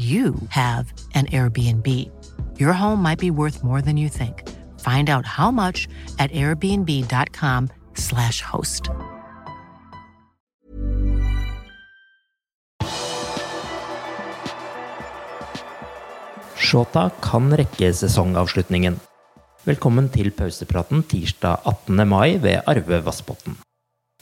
you have an Airbnb. Your home might be worth more than you think. Find out how much at airbnb.com/slash host. Shota kan rekke sesongavslutningen. Velkommen til pausepraten tirsdag 18. mai ved Arve Vassbotn.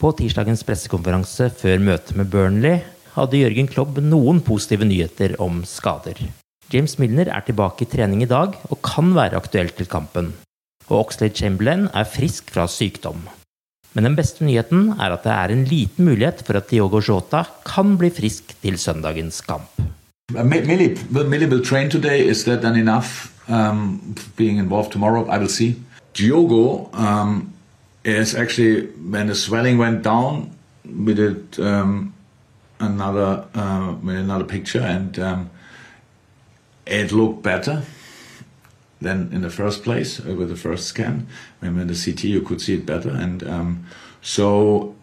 På tirsdagens pressekonferanse før møtet med Burnley hadde Jørgen Klobb noen positive nyheter om skader. James Milner er tilbake i trening i dag og kan være aktuell til kampen. Og Oxlade Chamberlain er frisk fra sykdom. Men den beste nyheten er at det er en liten mulighet for at Diogo Jota kan bli frisk til søndagens kamp. Uh, Millie, Millie will train today. Is that then enough? Um, being involved I will see. Diogo um, is actually when the swelling another uh, with another picture, and um, it looked better than in the first place uh, with the first scan. When in the CT you could see it better, and um, so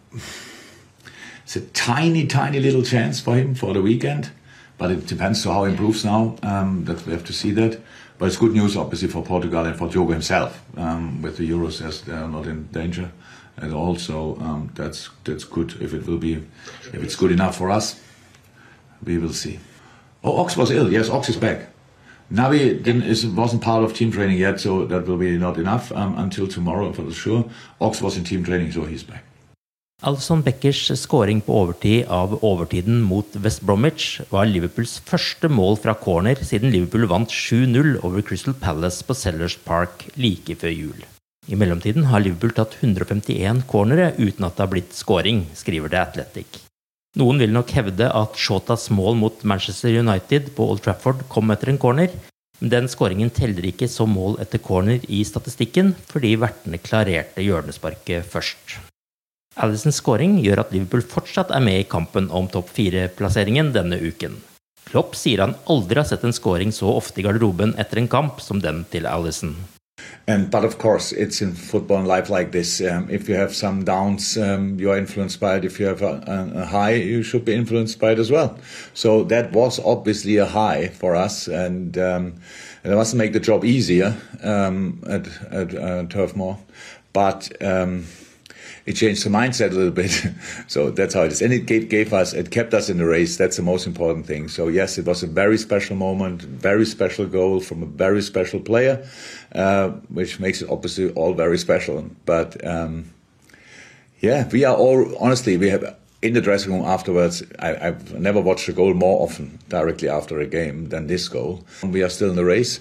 it's a tiny, tiny little chance for him for the weekend, but it depends on how he improves now. Um, that we have to see that. But it's good news, obviously, for Portugal and for Diogo himself. Um, with the Euros, as they are not in danger at all, so um, that's that's good. If it will be, if it's good enough for us, we will see. Oh, Ox was ill. Yes, Ox is back. Navi didn't, is, wasn't part of team training yet, so that will be not enough um, until tomorrow for sure. Ox was in team training, so he's back. Alson Beckers skåring på overtid av overtiden mot West Bromwich var Liverpools første mål fra corner siden Liverpool vant 7-0 over Crystal Palace på Sellers Park like før jul. I mellomtiden har Liverpool tatt 151 cornere uten at det har blitt scoring, skriver The Athletic. Noen vil nok hevde at Shotas mål mot Manchester United på Old Trafford kom etter en corner, men den skåringen teller ikke som mål etter corner i statistikken, fordi vertene klarerte hjørnesparket først. Alisons skåring gjør at Liverpool fortsatt er med i kampen om topp fire-plasseringen denne uken. Klopp sier han aldri har sett en skåring så ofte i garderoben etter en kamp som den til Alison. And but of course, it's in football and life like this. Um, if you have some downs, um, you are influenced by it. If you have a, a, high, you should be influenced by it as well. So that was obviously a high for us, and, um, it mustn't make the job easier um, at at uh, Turf Moor, but. It changed the mindset a little bit, so that's how it is. And it gave, gave us, it kept us in the race. That's the most important thing. So yes, it was a very special moment, very special goal from a very special player, uh, which makes it obviously all very special. But um, yeah, we are all honestly we have in the dressing room afterwards. I, I've never watched a goal more often directly after a game than this goal. We are still in the race,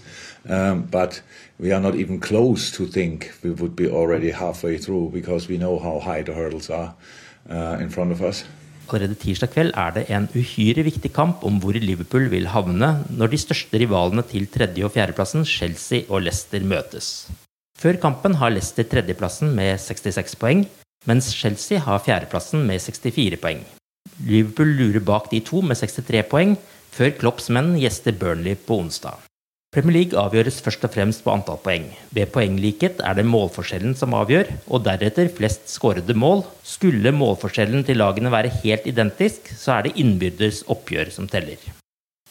um, but we are not even close to think we would be already halfway through because we know how high the hurdles are uh, in front of us. Allerede tirsdag kveld er det en uhyre viktig kamp om hvor Liverpool vil havne når de største rivalene til tredje- og fjerdeplassen, Chelsea og Leicester, møtes. Før kampen har Leicester tredjeplassen med 66 poeng, mens Chelsea har fjerdeplassen med 64 poeng. Liverpool lurer bak de to med 63 poeng, før Klopps menn gjester Burnley på onsdag. Premier League avgjøres først og fremst på antall poeng. Ved poenglikhet er det målforskjellen som avgjør, og deretter flest skårede mål. Skulle målforskjellen til lagene være helt identisk, så er det innbyrdes oppgjør som teller.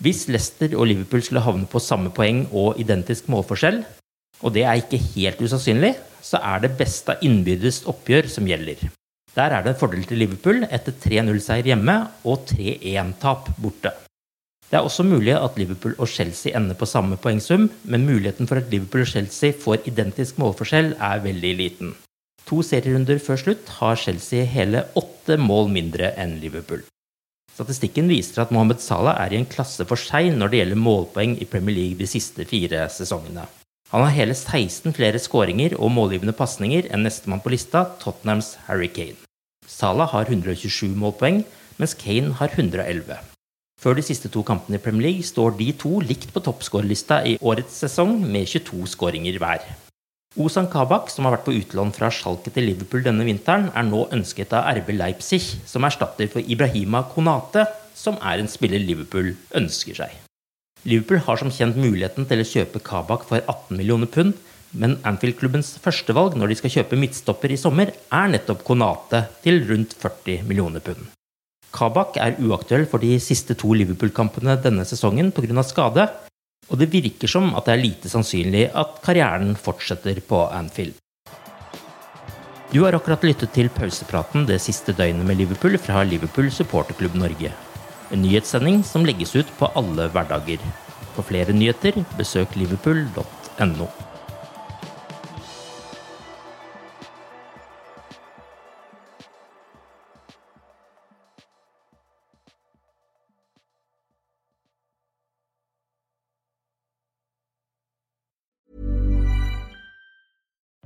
Hvis Leicester og Liverpool skulle havne på samme poeng og identisk målforskjell, og det er ikke helt usannsynlig, så er det beste av innbyrdes oppgjør som gjelder. Der er det en fordel til Liverpool etter 3-0-seier hjemme og 3-1-tap borte. Det er også mulig at Liverpool og Chelsea ender på samme poengsum, men muligheten for at Liverpool og Chelsea får identisk målforskjell er veldig liten. To serierunder før slutt har Chelsea hele åtte mål mindre enn Liverpool. Statistikken viser at Mohammed Salah er i en klasse for seg når det gjelder målpoeng i Premier League de siste fire sesongene. Han har hele 16 flere skåringer og målgivende pasninger enn nestemann på lista, Tottenhams Harry Kane. Salah har 127 målpoeng, mens Kane har 111. Før de siste to kampene i Premier League står de to likt på toppskårerlista i årets sesong, med 22 skåringer hver. Ozan Kabak, som har vært på utlån fra Schalke til Liverpool denne vinteren, er nå ønsket av RB Leipzig, som erstatter for Ibrahima Konate, som er en spiller Liverpool ønsker seg. Liverpool har som kjent muligheten til å kjøpe Kabak for 18 millioner pund, men Anfield-klubbens førstevalg når de skal kjøpe midtstopper i sommer, er nettopp Konate til rundt 40 millioner pund. Kabak er uaktuell for de siste to Liverpool-kampene denne sesongen pga. skade, og det virker som at det er lite sannsynlig at karrieren fortsetter på Anfield. Du har akkurat lyttet til pausepraten det siste døgnet med Liverpool fra Liverpool supporterklubb Norge. En nyhetssending som legges ut på alle hverdager. For flere nyheter, besøk liverpool.no.